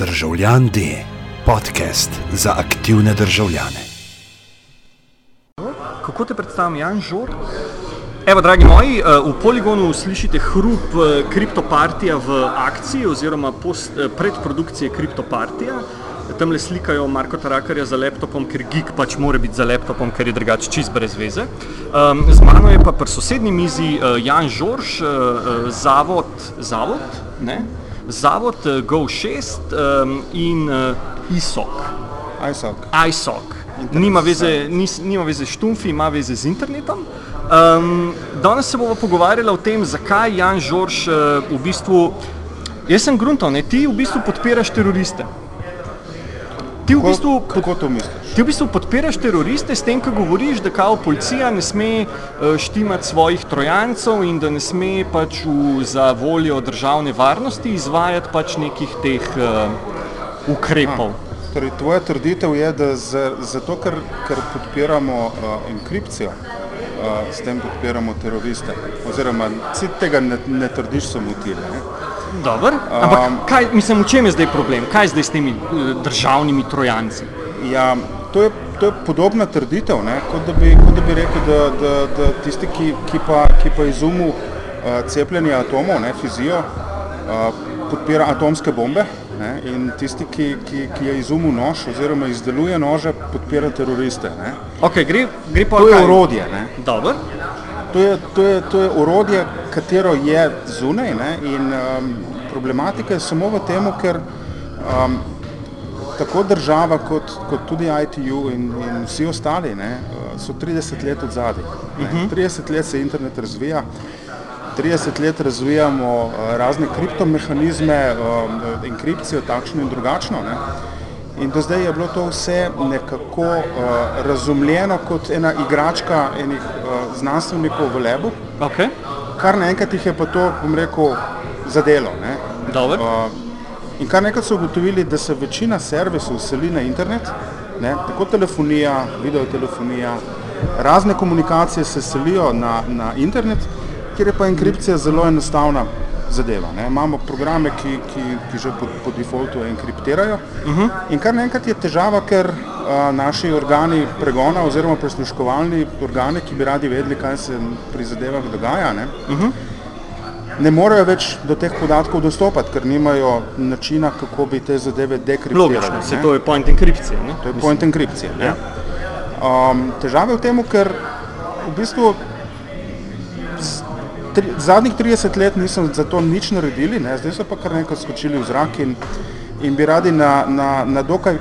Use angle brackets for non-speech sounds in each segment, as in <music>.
Državljan D, podcast za aktivne državljane. Kako te predstavljam, Jan Žor? Evo, dragi moji, eh, v poligonu slišite hrup eh, kriptopartija v akciji oziroma post, eh, predprodukcije kriptopartija. Tam le slikajo Marko Tarakarja za laptopom, ker gig pač mora biti za laptopom, ker je drugače čist brez veze. Um, z mano je pa pri sosednji mizi uh, Jan Žorž, uh, uh, zavod, zavod, ne? Zavod uh, Go6 um, in uh, ISOC. ISOC. ISOC. Nima veze, nis, nima veze s štumfi, ima veze z internetom. Um, danes se bomo pogovarjali o tem, zakaj Jan Žorž uh, v bistvu, jaz sem gruntal, ne, ti v bistvu podpiraš teroriste. Ti v bistvu, Kako to misliš? ti v bistvu podpiraš teroriste s tem, ko govoriš, da kao policija ne sme uh, štimati svojih trojancev in da ne sme pač v, za voljo državne varnosti izvajati pač nekih teh uh, ukrepov. Torej, tvoja trditev je, da za- zato, ker, ker podpiramo uh, enkripcijo, uh, s tem podpiramo teroriste. Oziroma, si tega ne, ne trdiš samo ti. Ne? Dobro, ampak Um, kaj, mislim, v čem je zdaj problem? Kaj je zdaj s temi eh, državnimi trojanci? Ja, to, je, to je podobna trditev, ne? kot da bi, kot da bi rekel, da, da, da tisti, ki, ki, pa, ki pa izumu uh, cepljenje atomov, ne, fizijo, uh, podpira atomske bombe ne? in tisti, ki, ki, ki je izumil nož oziroma izdeluje nože, podpira teroriste. Ne? Okay, gre, gre To je kaj? orodje. Ne? Dobro. To je, to, je, to je orodje, katero je zunaj ne? in um, problematika je samo v tem, ker um, tako država kot, kot tudi ITU in, in vsi ostali ne, uh, so 30 let od zadaj. Uh -huh. 30 let se internet razvija, 30 let razvijamo uh, razne kriptomehanizme, um, enkripcijo takšno in drugačno. Ne. In do zdaj je bilo to vse nekako uh, razumljeno kot ena igračka enih uh, znanstvenikov v lebu, Okay. Kar naenkrat jih je pa to, bom rekel, zadelo. Ne. Dobro. Uh, in kar nekaj so ugotovili, da se večina servisov seli na internet, ne, tako telefonija, videotelefonija, razne komunikacije se selijo na, na internet, kjer je pa enkripcija zelo enostavna zadeva. Ne. Imamo programe, ki, ki, ki že po, po defaultu enkriptirajo. Uh -huh. In kar naenkrat je težava, ker uh, naši organi pregona oziroma prisluškovalni organi, ki bi radi vedeli, kaj se pri zadevah dogaja, ne, uh -huh ne morejo več do teh podatkov dostopati, ker nimajo načina, kako bi te zadeve dekriptirali. Logično, se to je point enkripcije. Ne? To je point enkripcije. Ja. Um, težava je v tem, ker v bistvu tri, zadnjih 30 let niso za to nič naredili, ne? zdaj so pa kar nekaj skočili v zrak in, in bi radi na, na, na dokaj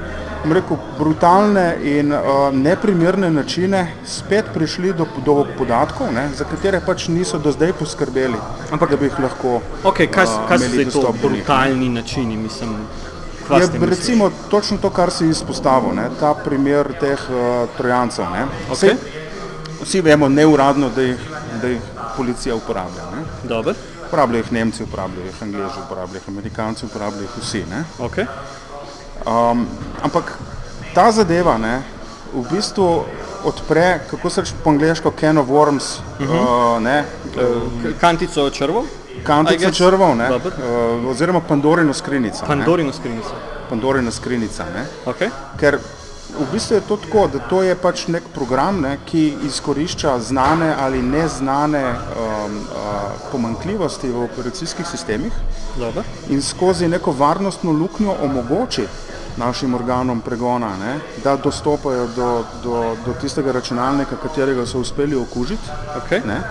rekel, brutalne in uh, neprimerne načine spet prišli do, do podatkov, ne? za katere pač niso do zdaj poskrbeli, Ampak- da bi jih lahko Okay, kaj, uh, kaj so imeli zdaj to brutalni načini? Mislim, Je s tem misliš? recimo točno to, kar si izpostavil, ne, ta primer teh uh, trojancev. Ne. Okej. Saj Vsi vemo neuradno, da jih, da jih policija uporablja. Uporabljajo jih Nemci, uporabljajo jih Angleži, uporabljajo jih Amerikanci, uporabljajo jih vsi. Ne. Okay. Um, ampak ta zadeva ne, v bistvu odpre, kako se reče po angliško, can of worms, uh -huh. uh, ne, K- Kantico črvov? Kantico črvov, ne, Dobro. uh, oziroma Pandorino skrinjico. Pandorino skrinjico. Pandorina skrinjica. Ne. Okay. Ker v bistvu je to tako, da to je pač nek program, ne, ki izkorišča znane ali neznane um, uh, pomankljivosti v operacijskih sistemih Dobro. in skozi neko varnostno luknjo omogoči našim organom pregona, ne, da dostopajo do, do, do tistega računalnika, katerega so uspeli okužiti. Okay. Ne,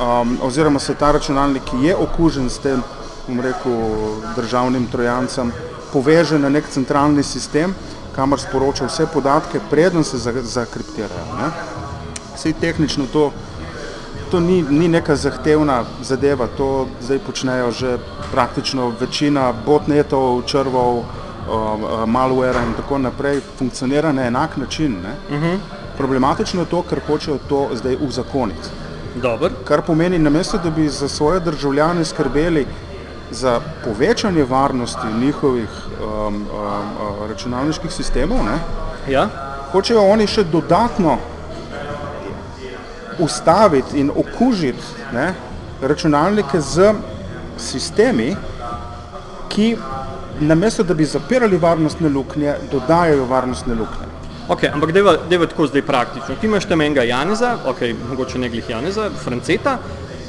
um, oziroma se ta računalnik, ki je okužen s tem, bom rekel, državnim trojancem, poveže na nek centralni sistem, kamor sporoča vse podatke, preden se za- zakriptirajo. Ne. Sej tehnično to, to ni, ni neka zahtevna zadeva, to zdaj počnejo že praktično večina botnetov, črvov, um, uh, malware in tako naprej, funkcionira na enak način. Ne. Uh -huh. Problematično je to, ker hočejo to zdaj uzakoniti. Dobro. Kar pomeni, namesto da bi za svoje državljane skrbeli za povečanje varnosti njihovih um, um, uh, računalniških sistemov, ne, Ja. hočejo oni še dodatno ustaviti in okužiti ne, računalnike z sistemi, ki namesto da bi zapirali varnostne luknje, dodajajo varnostne luknje. Ok, ampak deva, deva tako zdaj praktično. Ti imaš tam enega Janeza, ok, mogoče ne glih Janeza, Franceta,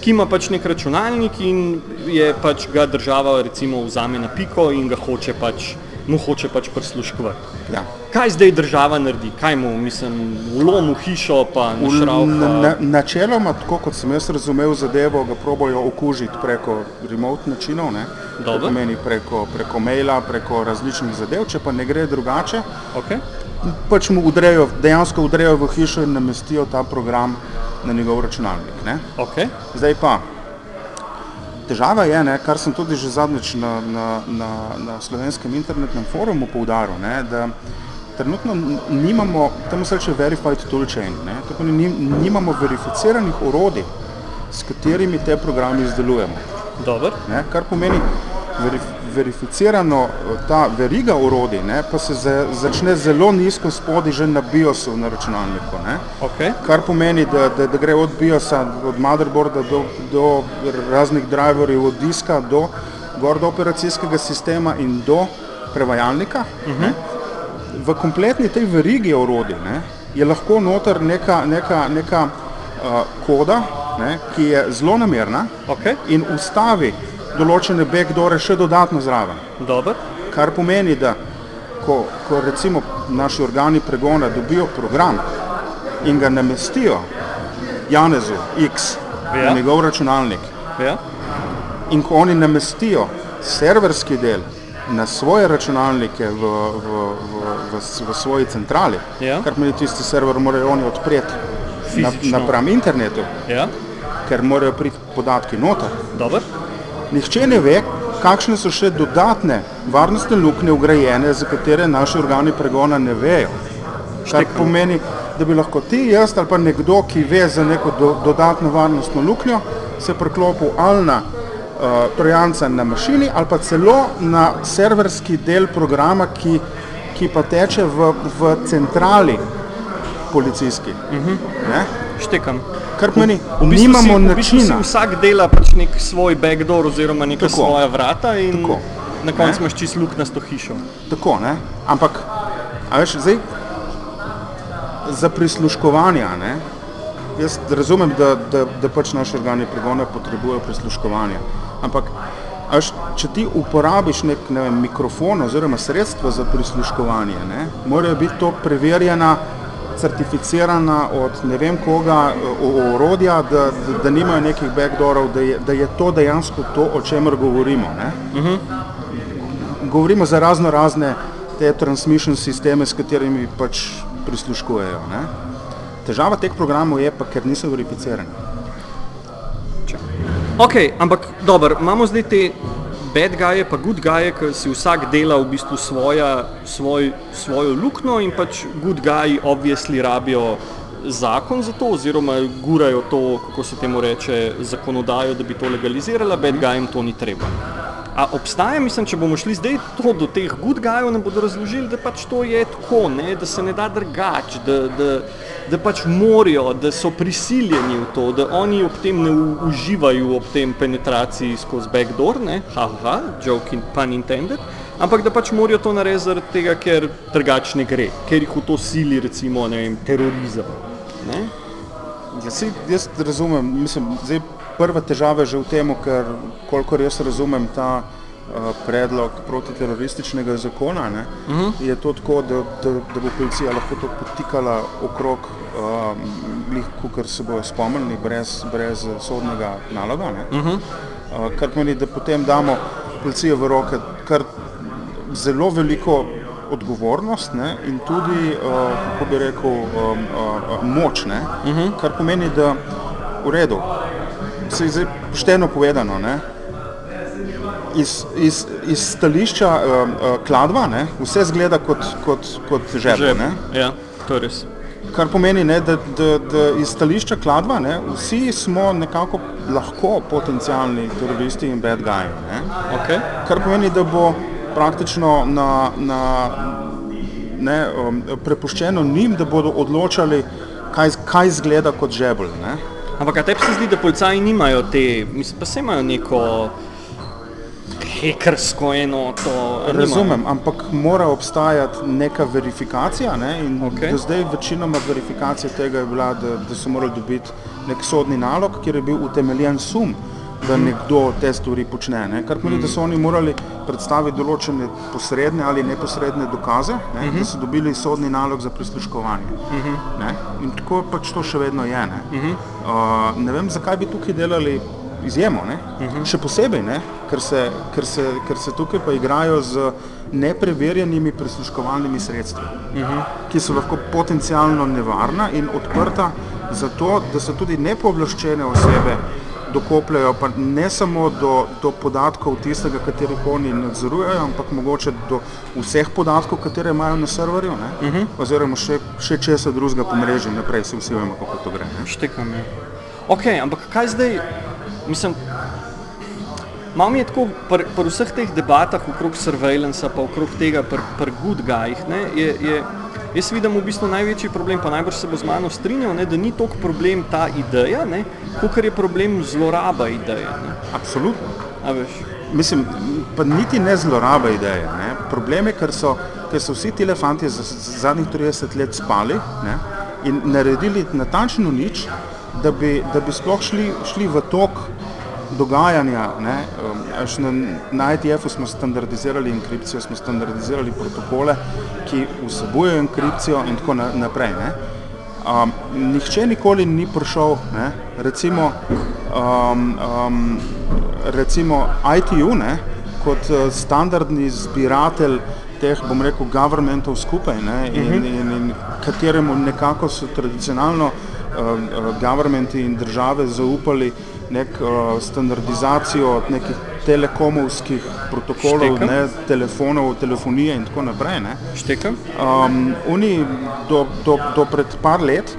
ki ima pač nek računalnik in je pač ga država recimo vzame na piko in ga hoče pač, mu hoče pač prisluškovati. Ja. Kaj zdaj država naredi? Kaj mu, mislim, vlomu hišo pa V- našrav? na- na- Načeloma, tako kot sem jaz razumel zadevo, ga probojo okužiti preko remote načinov, ne? to Dobro. pomeni preko, preko maila, preko različnih zadev, če pa ne gre drugače, Okay. Pač mu udrejo, dejansko udrejo v hišo in namestijo ta program na njegov računalnik. Ne? Okay. Zdaj pa, težava je, ne, kar sem tudi že zadnjič na, na, na, na slovenskem internetnem forumu poudaril, ne, da trenutno nimamo, temu se reče verified toolchain, ne, pomeni, nim- nimamo verificiranih orodij, s katerimi te programe izdelujemo. Dobro. Ne, kar pomeni, verif, verificirano eh, ta veriga orodij, ne, pa se za, začne zelo nizko spodaj že na BIOS-u na računalniku. Ne. Okay. Kar pomeni, da, da, da gre od BIOS-a, od motherboarda do, do raznih driverjev, od diska do gor do operacijskega sistema in do prevajalnika. Uh -huh. V kompletni tej verigi orodij ne, je lahko noter neka, neka, neka uh, koda, ne, ki je zelo namerna Okay. in ustavi določene backdore še dodatno zraven. Dobro. Kar pomeni, da ko, ko recimo naši organi pregona dobijo program in ga namestijo Janezu X Ja. na njegov računalnik Ja. in ko oni namestijo serverski del na svoje računalnike v, v, v, v, v svoji centrali, Ja. kar pomeni tisti server morajo oni odpreti na, Fizično. napram internetu, Ja. ker morajo priti podatki noter. Dobro. Nihče ne ve, kakšne so še dodatne varnostne luknje ugrajene, za katere naši organi pregona ne vejo. Kar pomeni, da bi lahko ti, jaz ali pa nekdo, ki ve za neko do, dodatno varnostno luknjo, se preklopil ali na uh, trojanca na mašini ali pa celo na serverski del programa, ki, ki pa teče v, v centrali policijski. Uh -huh. Štekam. Kar pomeni, V bistvu nimamo si, v bistvu načina. si vsak dela pač nek svoj backdoor oziroma neka Tako. svoja vrata in Tako. na koncu imaš čist luknasto hišo. Tako, ne? Ampak, a veš, zdaj, za prisluškovanja, ne? Jaz razumem, da, da, da pač naši organi pregona potrebujejo prisluškovanje. Ampak, a veš, če ti uporabiš nek ne vem, mikrofon oziroma sredstvo za prisluškovanje, ne? morajo biti to preverjena, certificirana od ne vem koga orodja, da, da, da nimajo nekih backdoorov, da je, da je to dejansko to, o čemer govorimo. Ne? govorimo za razno razne te transmission sisteme, s katerimi pač prisluškujejo. Ne? Težava teh programov je pa, ker niso verificirani. Ok, ampak dobro, imamo zdaj te bad guye pa good guye, ki si vsak dela v bistvu svoja, svoj, svojo luknjo in pač good guyi obvisli rabijo zakon za to oziroma gurajo to, kako se temu reče, zakonodajo, da bi to legalizirala, bad guyem to ni treba. A obstaja, mislim, če bomo šli zdaj to do teh good guyov, nam bodo razložili, da pač to je tako, ne, da se ne da drugače, da, da, da pač morajo, da so prisiljeni v to, da oni ob tem ne uživajo ob tem penetraciji skozi backdoor, ne, ha, ha, ha, joke in pun intended, ampak da pač morajo to narediti zaradi tega, ker drugače ne gre, ker jih v to sili recimo, ne vem, terorizem. Ne? Jaz, jaz razumem, mislim, zdaj prva težava je že v tem, ker kolikor jaz razumem ta uh, predlog protiterorističnega zakona, ne, uh -huh. je to tako, da, da, da bo policija lahko to potikala okrog, uh, kar se bojo spomnili, brez, brez eh, sodnega naloga. Ne, uh -huh. uh, kar pomeni, da potem damo policijo v roke kar zelo veliko odgovornost ne, in tudi, uh, kako bi rekel, um, uh, uh, moč. Ne, uh -huh. Kar pomeni, da v redu, se je zdaj pošteno povedano. Ne, Iz, iz, iz stališča uh, uh, kladva ne, vse zgleda kot, kot, kot žep. Že, ne. ja, to je res. Kar pomeni, ne, da, da, da iz stališča kladva ne, vsi smo nekako lahko potencijalni teroristi in bad guyi. ne. Okay. Kar pomeni, da bo praktično na, na, ne, um, prepuščeno njim, da bodo odločali, kaj, kaj zgleda kot žebelj. Ne. Ampak a tebi se zdi, da policaji nimajo te, mislim, pa se imajo neko hekersko enoto. Razumem, ampak mora obstajati neka verifikacija. Ne? in Okej. Do zdaj večinoma verifikacija tega je bila, da, da so morali dobiti nek sodni nalog, kjer je bil utemeljen sum, da nekdo te stvari počne. Ne? Kar pomeni, da so oni morali predstaviti določene posredne ali neposredne dokaze, ne? da so dobili sodni nalog za prisluškovanje. Ne? In tako pač to še vedno je. Ne, uh, ne vem, zakaj bi tukaj delali izjemo. Ne? Še posebej, ne? Ker, se, ker, se, ker se tukaj pa igrajo z nepreverjenimi prisluškovalnimi sredstvi, ki so lahko potencialno nevarna in odprta za to, da se tudi nepooblaščene osebe dokopljajo pa ne samo do, do podatkov tistega, katerih oni nadzorujejo, ampak mogoče do vseh podatkov, katere imajo na serverju, ne? uh -huh. oziroma še, še česa drugega po mreži naprej, se vsi vemo, kako to gre. Ne? Štekam je. Ok, ampak kaj zdaj, mislim, malo mi je tako pri pr vseh teh debatah okrog surveillance pa okrog tega pri pr good guyih, ne, je, je, jaz vidim v bistvu največji problem, pa najbrž se bo z mano strinjal, ne, da ni toliko problem ta ideja, kakor je problem zloraba ideje. Ne. Absolutno. A veš? Mislim, pa niti ne zloraba ideje. Ne? Problem je, ker so, ker so vsi ti fanti za, za zadnjih 30 let spali ne? in naredili natančno nič, da bi, da bi sploh šli, šli v tok dogajanja. Ne? Um, na, na ITF-u smo standardizirali enkripcijo, smo standardizirali protokole, ki vsebujejo enkripcijo in tako na, naprej. Ne? Um, nihče nikoli ni prišel, ne? recimo, um, um, recimo ITU ne? kot uh, standardni zbiratelj teh, bom rekel, governmentov skupaj ne? in, in, in kateremu nekako so tradicionalno uh, uh, governmenti in države zaupali nek uh, standardizacijo nekih telekomovskih protokolov, Štekam. ne, telefonov, telefonije in tako naprej. Ne? Štekam? Um, oni do, do, do pred par let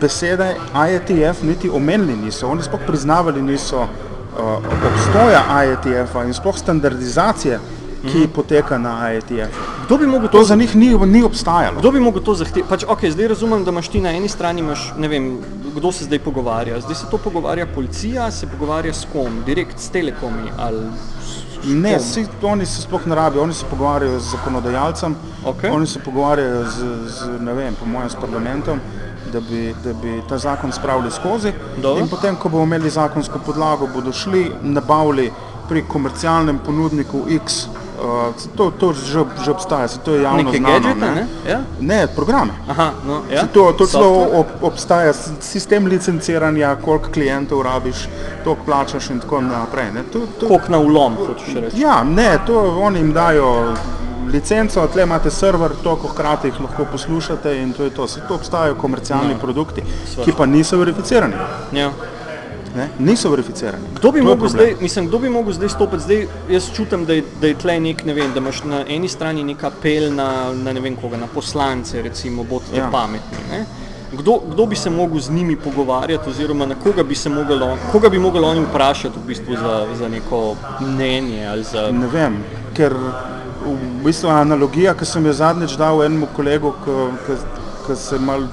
besede IETF niti omenili niso, oni sploh priznavali niso uh, obstoja IETF-a in sploh standardizacije, ki Mhm. poteka na IETF. Kdo bi mogel To za njih ni, ni obstajalo. Kdo bi mogel to zahtevati? Pač, okay, zdaj razumem, da imaš ti na eni strani, imaš, ne vem, kdo se zdaj pogovarja. Zdaj se to pogovarja policija, se pogovarja s kom, direkt s telekomi ali Ne, vsi oni se sploh ne rabijo, oni se pogovarjajo z zakonodajalcem, Okej. oni se pogovarjajo z, z, ne vem, po mojem, s parlamentom, da bi, da bi ta zakon spravili skozi. Dobro. In potem, ko bomo imeli zakonsko podlago, bodo šli, nabavili pri komercialnem ponudniku X, uh, to, to že, že obstaja, se to je javno Neke znano. gadžete, ne? Ja? ne, programe. Aha, no, ja. Saj To, to celo ob, obstaja sistem licenciranja, koliko klientov rabiš, toliko plačaš in tako naprej. Ne. To, to, Koliko na ulom, hočeš reči. Ja, ne, to oni jim dajo licenco, tle imate server, toliko hkrati jih lahko poslušate in to je to. Saj to obstajajo komercialni Ja. produkti, ki pa niso verificirani. Ja. Ne? Niso verificirani. Kdo bi, mogel zdaj, mislim, kdo bi mogel zdaj stopiti? Zdaj, jaz čutim, da je, da je tle nek, ne vem, da imaš na eni strani nek apel na, na ne vem koga, na poslance, recimo, bodite ja. Pametni. Ne? Kdo, kdo bi se mogel z njimi pogovarjati, oziroma na koga bi se mogel, koga bi mogel oni vprašati v bistvu za, za neko mnenje za... Ne vem, ker v bistvu analogija, ki sem jo zadnjič dal enemu kolegu, ki se mal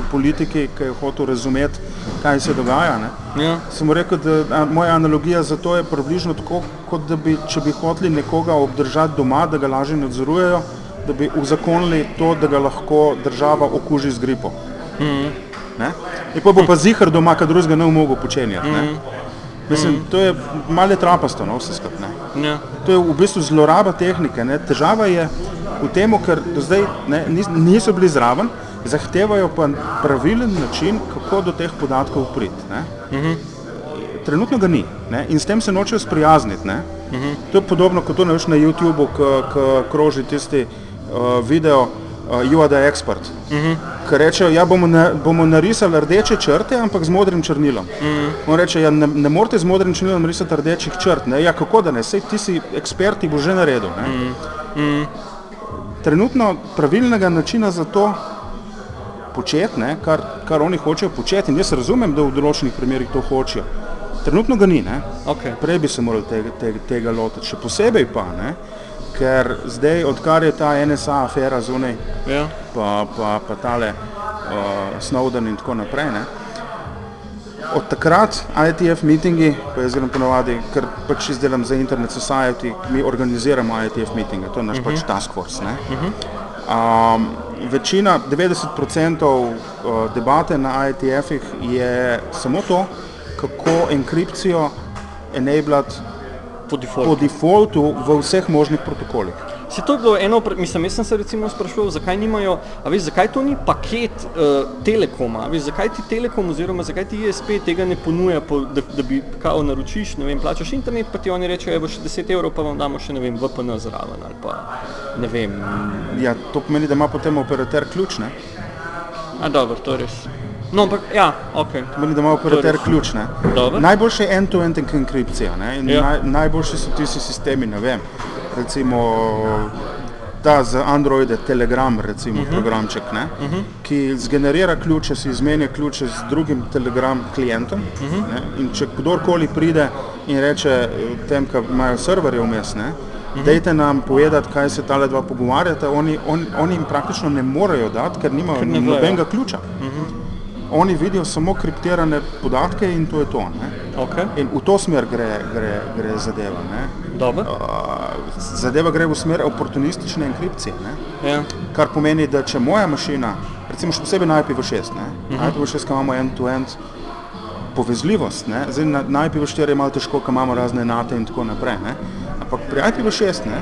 v politiki, ki je hotel razumeti, kaj se dogaja. Ne? Ja. Sem rekel, da a, moja analogija za to je približno tako, kot da bi, če bi hoteli nekoga obdržati doma, da ga lažje nadzorujejo, da bi uzakonili to, da ga lahko država okuži z gripo. Ne? In pa bo pa zihar doma, kad drugega ne bo mogel počenjati. Ne? Mislim, to je malo trapasto, no, vse skupaj. Ja. To je v bistvu zloraba tehnike. Ne? Težava je v tem, ker do zdaj ne, nis- niso bili zraven, zahtevajo pa pravilen način, kako do teh podatkov priti. ne. Trenutno ga ni ne? in s tem se nočejo sprijazniti. ne. To je podobno kot to na YouTubu, ko kroži tisti uh, video uh, You are the expert. Ki rečejo, ja, bomo, na, bomo narisali rdeče črte, ampak z modrim črnilom. On reče, ja, ne, ne morete z modrim črnilom risati rdečih črt. Ne? Ja, kako da ne, sej ti si ekspert, ti bo že naredil. Ne? Trenutno pravilnega načina za to početi, ne, kar, kar oni hočejo početi, in jaz razumem, da v določenih primerih to hočejo. Trenutno ga ni, ne. Okay. prej bi se morali tega, tega, tega lotiti, še posebej pa, ne, ker zdaj, odkar je ta NSA afera zunaj, Ja. pa, pa, pa tale uh, Snowden in tako naprej, ne, od takrat ITF meetingi, pa jaz grem ponovadi, ker pač izdelam za Internet Society, mi organiziramo ITF meetinge, to je naš uh -huh. pač task force. Ne? Uh -huh. Um, večina, 90% uh, debate na ITF-ih je samo to, kako enkripcijo enablati Po defaultu. po defaultu v vseh možnih protokolih. Si to je bilo eno, mislim, jaz sem se recimo spraševal, zakaj nimajo, a veš, zakaj to ni paket uh, Telekoma, a veš, zakaj ti Telekom oziroma zakaj ti ISP tega ne ponuja, po, da, da bi kao naročiš, ne vem, plačaš internet, pa ti oni rečejo, evo še 10 evrov, pa vam damo še, ne vem, VPN zraven ali pa, ne vem, Ja, to pomeni, da ima potem operater ključ, ne? a dobro, to je res. No, ampak, ja, ok. pomeni, da ima operater res. ključ. ne. Dobro. Najboljše je end-to-end enkripcija. Ne? in Ja. Naj, najboljši so tisti sistemi, ne vem, recimo ta za Androide, Telegram, recimo uh -huh. programček, ne? uh -huh. ki zgenerira ključe, si izmenja ključe z drugim Telegram klientom. Uh -huh. ne? In če kdorkoli pride in reče tem, ki imajo serverje vmes, ne? -huh. Dejte nam povedati, kaj se tale dva pogovarjata, oni, on, oni jim praktično ne morejo dati, ker nimajo ne nobenega ključa. -huh. Oni vidijo samo kriptirane podatke in to je to. Ne? Ok, In v to smer gre, gre, gre zadeva. Uh, zadeva gre v smer oportunistične enkripcije. Ne? Ja. Kar pomeni, da če moja mašina, recimo še posebej na IPv6, ne? Uh -huh. IPv6 ko imamo end-to-end povezljivost, ne? zdaj na, na IPv4 je malo težko, ker imamo razne nate in tako naprej. Ne? Ampak pri IPv6, ne?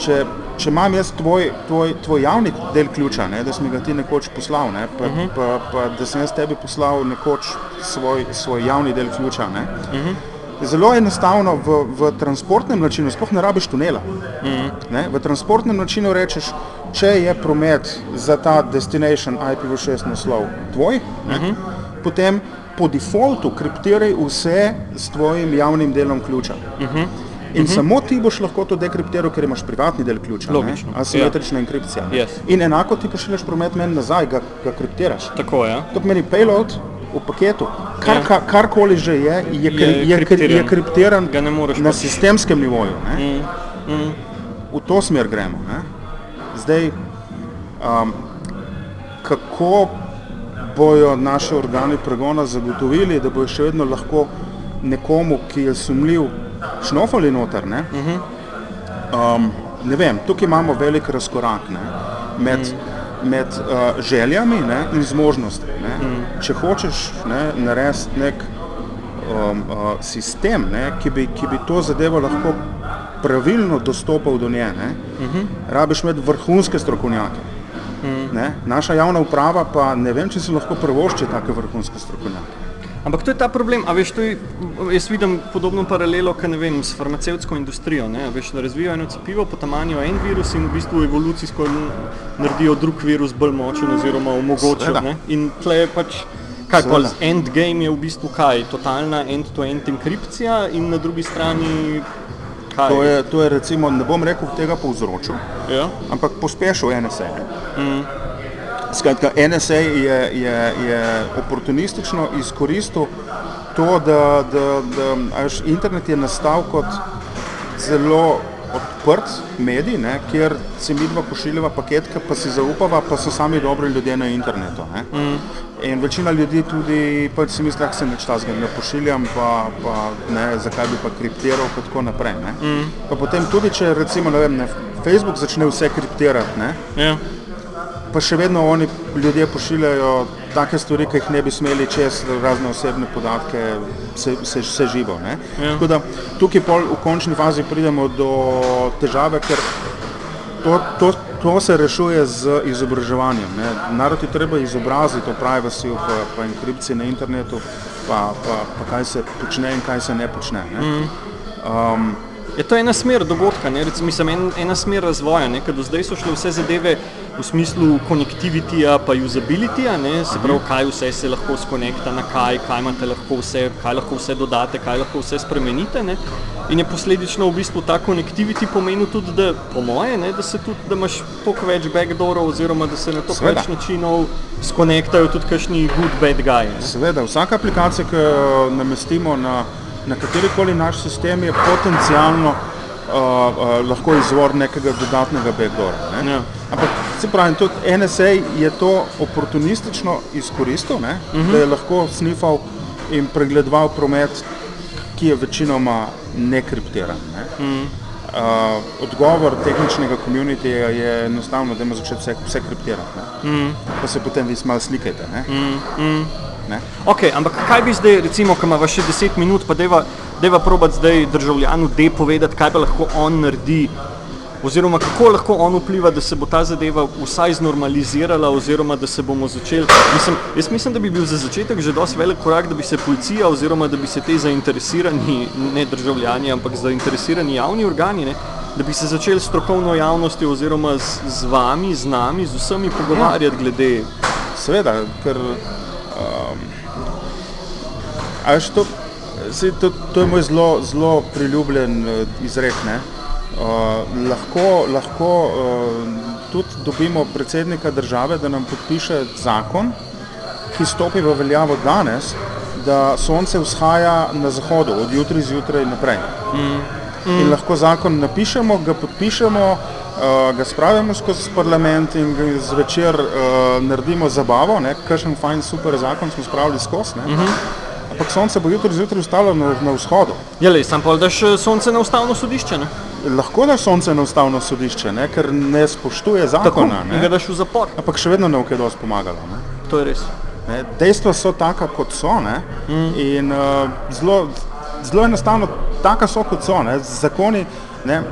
če, če imam jaz tvoj, tvoj, tvoj javni del ključa, ne? da si mi ga ti nekoč poslal, ne? pa, uh -huh. pa, pa da sem jaz tebi poslal nekoč svoj, svoj javni del ključa. Ne? Uh -huh. Zelo enostavno v, v transportnem načinu, sploh ne rabiš tunela. Ne? V transportnem načinu rečeš, če je promet za ta destination IPv6 naslov tvoj, ne? potem po defaultu kriptiraj vse s tvojim javnim delom ključa. In samo ti boš lahko to dekriptiral, ker imaš privatni del ključa, ne? Logično, asimetrična enkripcija. ne. Yes. In enako ti pošiljaš promet meni nazaj, ga, ga kriptiraš. Tako, ja. To pomeni payload v paketu. Kar, Ja. ka, karkoli že je, je, kri, je, je, kriptiran. je kriptiran ne na sistemskem nivoju. Ne? Mm. V to smer gremo. Ne? Zdaj, um, kako bojo naši organi pregona zagotovili, da bojo še vedno lahko nekomu, ki je sumljiv, šnofali noter. Ne? Um, ne vem, tukaj imamo velik razkorak ne? med, med uh, željami ne? in zmožnostmi. Ne? Če hočeš ne, narediti nek um, uh, sistem, ne, ki, bi, ki bi to zadevo lahko pravilno dostopal do nje, ne, uh -huh. rabiš imeti vrhunske strokovnjake. Ne? Naša javna uprava pa ne vem, če si lahko prvošči take vrhunske strokovnjake. Ampak to je ta problem, a veš, to je, jaz vidim podobno paralelo, kaj ne vem, s farmacevtsko industrijo, ne, a veš, da razvijajo eno cepivo, potamanijo en virus in v bistvu evolucijsko naredijo drug virus bolj močen oziroma ne, in tle je pač, kaj pa, endgame je v bistvu kaj, totalna end-to-end enkripcija in na drugi strani kaj? To je, to je recimo, ne bom rekel tega povzročil, Ja, ampak pospešil NSA. Mm. Skratka, NSA je, je, je oportunistično izkoristil to, da, da, da a veš, internet je nastal kot zelo odprt medij, ne, kjer si mi dva pošiljava paketke, pa si zaupava, pa so sami dobri ljudje na internetu. Ne. Mm. In večina ljudi tudi pač si misli, da se nič tasga ne pošiljam, pa, pa ne, zakaj bi pa kriptiral, pa tako naprej. Ne. Mm. Pa potem tudi, če recimo, ne vem, ne, Facebook začne vse kriptirati, ne, ja, pa še vedno oni ljudje pošiljajo take stvari, ki jih ne bi smeli čez razne osebne podatke, vse, vse, vse živo. Ne? Ja. Tako da tukaj pol v končni fazi pridemo do težave, ker to, to, to se rešuje z izobraževanjem. Ne? Narod je treba izobraziti o privacyju, pa, pa enkripciji na internetu, pa, pa, pa kaj se počne in kaj se ne počne. Ne? Um, Je to ena smer dogodka, ne? Recimo, mislim, en, ena smer razvoja, ne? ker do zdaj so šle vse zadeve v smislu connectivityja pa usabilityja, ne? se pravi, kaj vse se lahko skonekta na kaj, kaj imate lahko vse, kaj lahko vse dodate, kaj lahko vse spremenite. Ne? In je posledično v bistvu ta connectivity pomenil tudi, da po moje, ne, da se tudi, da imaš toliko več backdoorov oziroma da se na toliko več načinov skonektajo tudi kakšni good bad guy. Ne? Seveda, vsaka aplikacija, ki jo namestimo na, na katerikoli naš sistem, je potencialno uh, uh, lahko izvor nekega dodatnega backdoora. Ne? Ja. Ampak se pravi, tudi NSA je to oportunistično izkoristil, ne? uh -huh. da je lahko snifal in pregledoval promet, ki je večinoma nekriptiran. Ne. Mm. Uh, odgovor tehničnega komunitija je enostavno, da ima začeti vse, vse kriptirati. Mm. Pa se potem vi malo slikajte. Ne. Mm. Mm. Ne. Ok, ampak kaj bi zdaj, recimo, ko imamo še 10 minut, pa deva, probat zdaj državljanu de povedati, kaj pa lahko on naredi, oziroma kako lahko on vpliva, da se bo ta zadeva vsaj znormalizirala, oziroma da se bomo začeli. Mislim, jaz mislim, da bi bil za začetek že dosti velik korak, da bi se policija, oziroma da bi se te zainteresirani, ne državljani, ampak zainteresirani javni organi, ne, da bi se začeli strokovno javnostjo, oziroma z, z vami, z nami, z vsemi pogovarjati glede. Seveda, ker a veš, to, saj to, to je moj zelo, zelo priljubljen uh, izrek. Ne? Uh, lahko lahko uh, tudi dobimo predsednika države, da nam podpiše zakon, ki stopi v veljavo danes, da sonce vzhaja na zahodu, od jutri zjutraj naprej. Mm. Mm. In lahko zakon napišemo, ga podpišemo, uh, ga spravimo skozi parlament in zvečer uh, naredimo zabavo, kakšen fajn super zakon smo spravili skozi. Mm -hmm. Ampak sonce bo jutri zjutraj ustalo na, na vzhodu. Ja, le, sam pa daš sonce na ustavno sodišče. Ne? Lahko daš sonce na ustavno sodišče, ne? ker ne spoštuje zakona. Tako, in ga daš v zapor. Ampak še vedno ne bo kaj dosti pomagalo. Ne? To je res. Ne? Dejstva so taka, kot so. Mm. In uh, zelo, zelo enostavno, taka so, kot so. Ne? Zakoni ne,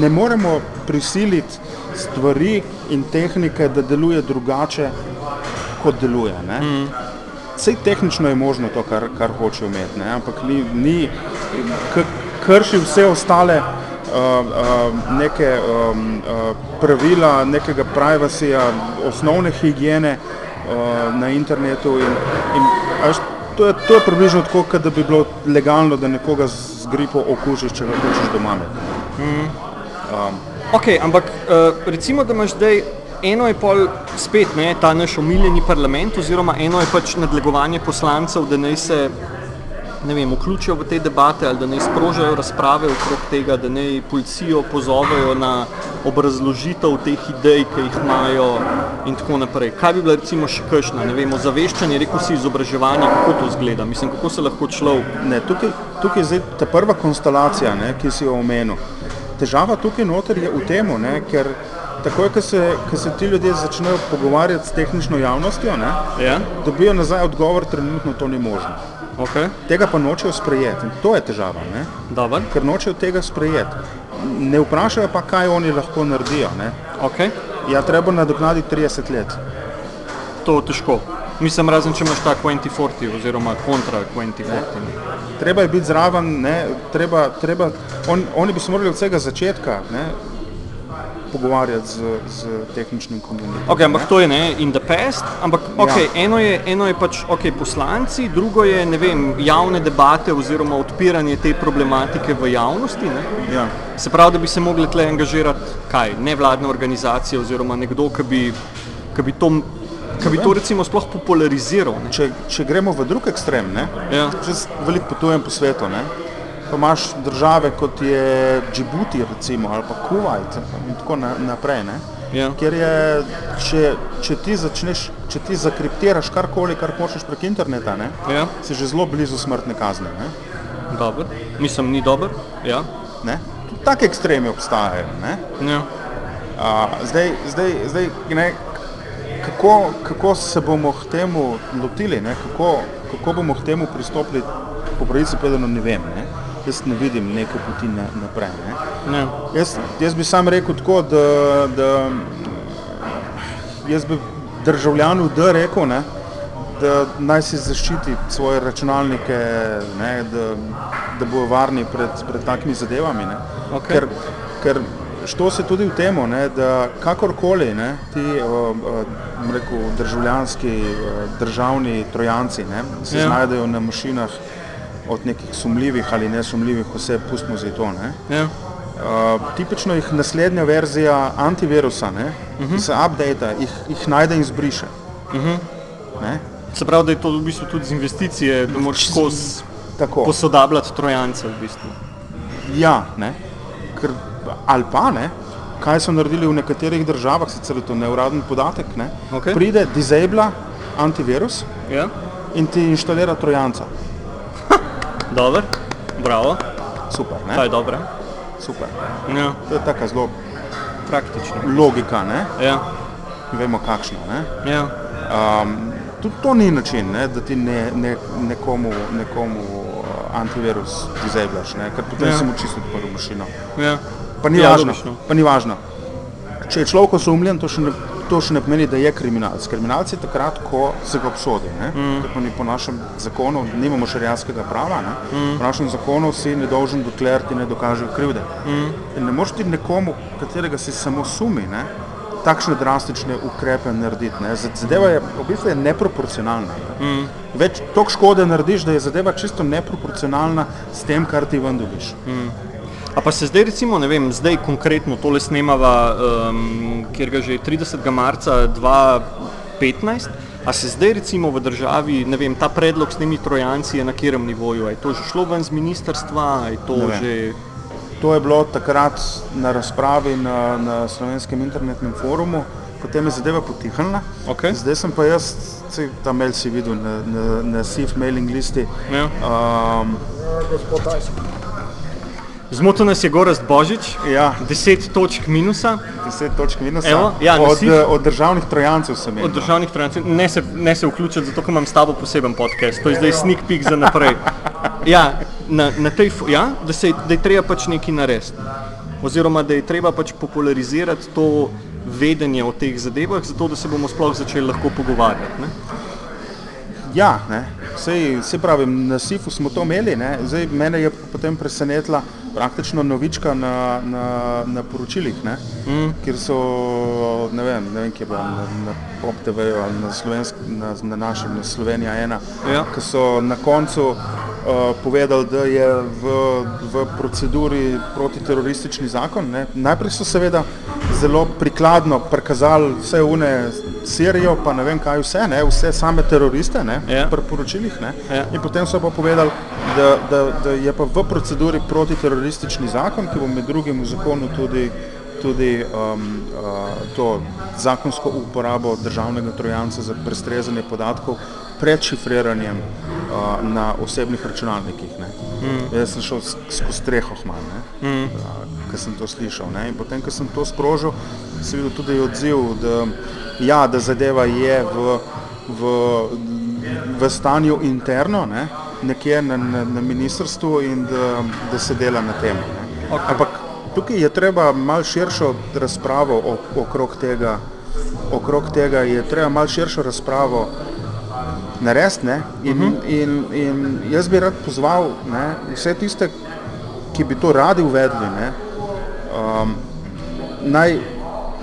ne moremo prisiliti stvari in tehnike, da deluje drugače, kot deluje. Mm. Vse tehnično je možno to, kar, kar hoče imeti, ne? ampak ni, ni krši vse ostale uh, uh, neke um, uh, pravila, nekega privacyja, osnovne higiene uh, na internetu. In, in, až, to, je, to je približno tako, da bi bilo legalno, da nekoga z gripo okužiš, če ga hočeš doma. Mm. Um. Ok, ampak uh, recimo, da imaš zdaj eno je pol spet ne, ta naš omiljeni parlament, oziroma eno je pač nadlegovanje poslancev, da naj se ne vem, vključijo v te debate ali da naj sprožajo razprave okrog tega, da naj policijo pozovejo na obrazložitev teh idej, ki jih imajo in tako naprej. Kaj bi bila recimo še kakšna, ne vem, ozaveščanje, rekel si izobraževanje, kako to zgleda, mislim, kako se lahko človek... Ne, tukaj, tukaj je zdaj ta prva konstelacija, ne, ki si jo omenil. Težava tukaj noter je v temu, ne, ker takoj, ko se, ko se ti ljudje začnejo pogovarjati s tehnično javnostjo, ne, ja. dobijo nazaj odgovor, trenutno to ni možno. Okay. Tega pa nočejo sprejeti in to je težava, ne? ker nočejo tega sprejeti. Ne vprašajo pa, kaj oni lahko naredijo. Okay. Ja, treba nadoknaditi 30 let. To je težko. Mislim, razen če imaš ta 2040 oziroma kontra 2040. Treba je biti zraven, treba, treba, on, oni bi se morali od vsega začetka ne, pogovarjati z, z tehničnim komunikacijam. Okay, ampak to je ne, in the past, ampak okay, ja. eno, je, eno je pač okay, poslanci, drugo je vem, javne debate oziroma odpiranje te problematike v javnosti. Ja. Se pravi, da bi se mogli tle angažirati kaj, nevladne organizacije oziroma nekdo, ki bi, ki bi to. Kaj bi to recimo sploh populariziral? Če, če gremo v drug ekstrem, ja. jaz veliko potujem po svetu, ne? Pa imaš države kot je Džibuti recimo, ali pa Kuwait in tako naprej. Ja. Ker je, če, če ti začneš, če ti zakriptiraš karkoli, kar hočeš prek interneta, ne, ja. si že zelo blizu smrtne kazni. Ne. Dobar. Mislim, ni dober. Ja. Take ekstremi obstajajo. Ja. A, zdaj, zdaj, zdaj, ne, kako, kako se bomo k temu lotili, ne, kako, kako bomo k temu pristopili, po pravici povedano, ne vem. Ne jaz ne vidim neke poti na, naprej. Ne. Jaz, jaz bi sam rekel tako, da, da jaz bi državljanu da rekel, ne, da naj si zaščiti svoje računalnike, ne, da, da bojo varni pred, pred takimi zadevami. Okay. Ker, ker što se tudi v temo, ne, da kakorkoli ne, ti o, o, rekel, državljanski, o, državni trojanci ne, se ja. znajdejo na mašinah, od nekih sumljivih ali nesumljivih oseb, pustimo zdaj to. Ja. Uh, tipično jih naslednja verzija antivirusa, ne, uh -huh. ki se update, jih, jih najde in zbriše. Uh -huh. Se pravi, da je to v bistvu tudi z investicije, da moraš skozi posodabljati trojance. V bistvu. Ja, ne. Ker, ali pa ne, kaj so naredili v nekaterih državah, sicer je to neuraden podatek, ne, okay. pride disabla antivirus. Ja in ti inštalira trojanca. Dobro, bravo, Super, to je ne? dobro. Super. Ja, To je taka zelo praktično. logika, ne? Ja, Vemo kakšna, ne? ja. Um, tudi to ni način, ne, da ti ne, ne, nekomu, nekomu uh, antivirus disablaš, ne, ker potem Ja. se mu čisto odprl mašino. ja. Pa ni Ja, važno, logično. pa ni važno. Če je človek osumljen, to še ne, to še ne pomeni, da je kriminalec. Kriminalec je takrat, ko se ga obsodi. Mm. Ni po našem zakonu, nimamo šariatskega prava. Ne? Mm. Po našem zakonu si nedolžen, dokler ti ne dokažejo krivde. Mm. In ne moreš ti nekomu, katerega si samo sumi, ne? takšne drastične ukrepe narediti. Ne? Zadeva je v bistvu je neproporcionalna. Ne? Mm. Več toliko škode narediš, da je zadeva čisto neproporcionalna s tem, kar ti ven dobiš. Mm. A pa se zdaj recimo, ne vem, zdaj konkretno tole snemava, um, kjer ga že 30. marca 2015, a se zdaj recimo v državi, ne vem, ta predlog s temi trojanci je na katerem nivoju, je to že šlo ven z ministrstva, a je to že... To je bilo takrat na razpravi na, na slovenskem internetnem forumu, potem je zadeva potihnila. Okej. Zdaj sem pa jaz, saj ta mail si videl na, na, na SIF mailing listi. Ja. Um, Zmotil nas je Gorast Božič, ja, 10 točk minusa 10 točk minusa. Evo, ja, od, SIF. od državnih trojancev sem imel. od državnih trojancev. Ne se, ne se vključiti, zato ker imam s tabo poseben podcast, to je zdaj sneak peek za naprej. <laughs> Ja, na, na tej, ja da, se, da je treba pač nekaj narediti. Oziroma, da je treba pač popularizirati to vedenje o teh zadevah, zato da se bomo sploh začeli lahko pogovarjati. Ne? Ja, ne. Sej, sej pravim, na SIF-u smo to imeli, ne. Zdaj mene je potem presenetila praktično novička na, na, na poročilih, ne. Mm. Kjer so, ne vem, ne vem, kje je bilo, na, na Pop TV ali na, slovensk, na, na našem, na Slovenija 1, Ja. ki so na koncu uh, povedali, da je v, v proceduri protiteroristični zakon. Ne. Najprej so seveda zelo prikladno prikazali vse une Sirijo, pa ne vem kaj vse, ne, vse same teroriste, ne, Ja. pri poročilih. Ne. Ja. In potem so pa povedali, da, da, da je pa v proceduri protiteroristični zakon, ki bo med drugim v zakonu tudi, tudi um, uh, to zakonsko uporabo državnega trojanca za prestrezanje podatkov pred šifriranjem uh, na osebnih računalnikih. Mm. Jaz sem šel skozi streho hmal, mm. uh, ker sem to slišal. Ne. In potem, ko sem to sprožil, sem videl tudi odziv, da, ja, da zadeva je v, v, v stanju interno, ne, nekje na, na, na ministrstvu in da, da se dela na tem. Ne. Okej. Ampak tukaj je treba malo širšo razpravo okrog tega, okrog tega je treba malo širšo razpravo narediti. ne, In, uh -huh. in, in jaz bi rad pozval ne, vse tiste, ki bi to radi uvedli, ne, um, naj,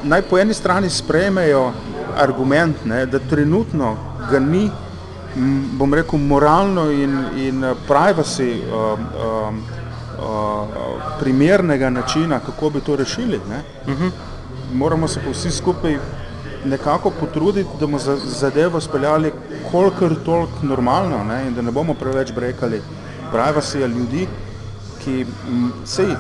naj po eni strani sprejmejo argument, ne, da trenutno ga ni, bom rekel, moralno in, in privacy um, um, primernega načina, kako bi to rešili. Ne. Uh -huh. Moramo se pa vsi skupaj nekako potruditi, da bomo za- zadevo speljali kolikor toliko normalno ne, in da ne bomo preveč brekali privacyja ljudi, ki m, sej,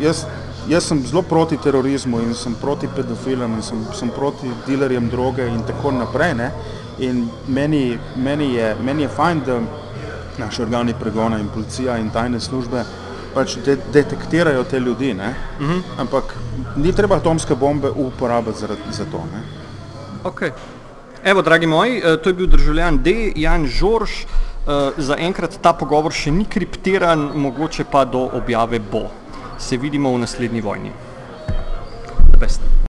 jaz, jaz sem zelo proti terorizmu in sem proti pedofilom in sem, sem proti dilerjem droge in tako naprej. Ne? In meni, meni, je, meni je fajn, da naši organi pregona in policija in tajne službe pač de, detektirajo te ljudi, ne? Uh -huh. ampak ni treba atomske bombe uporabiti zaradi, za to. Ne? Okay. Evo, dragi moji, eh, to je bil državljan D. Jan Žorž. Eh, Za enkrat ta pogovor še ni kriptiran, mogoče pa do objave bo. Se vidimo v naslednji vojni. The best.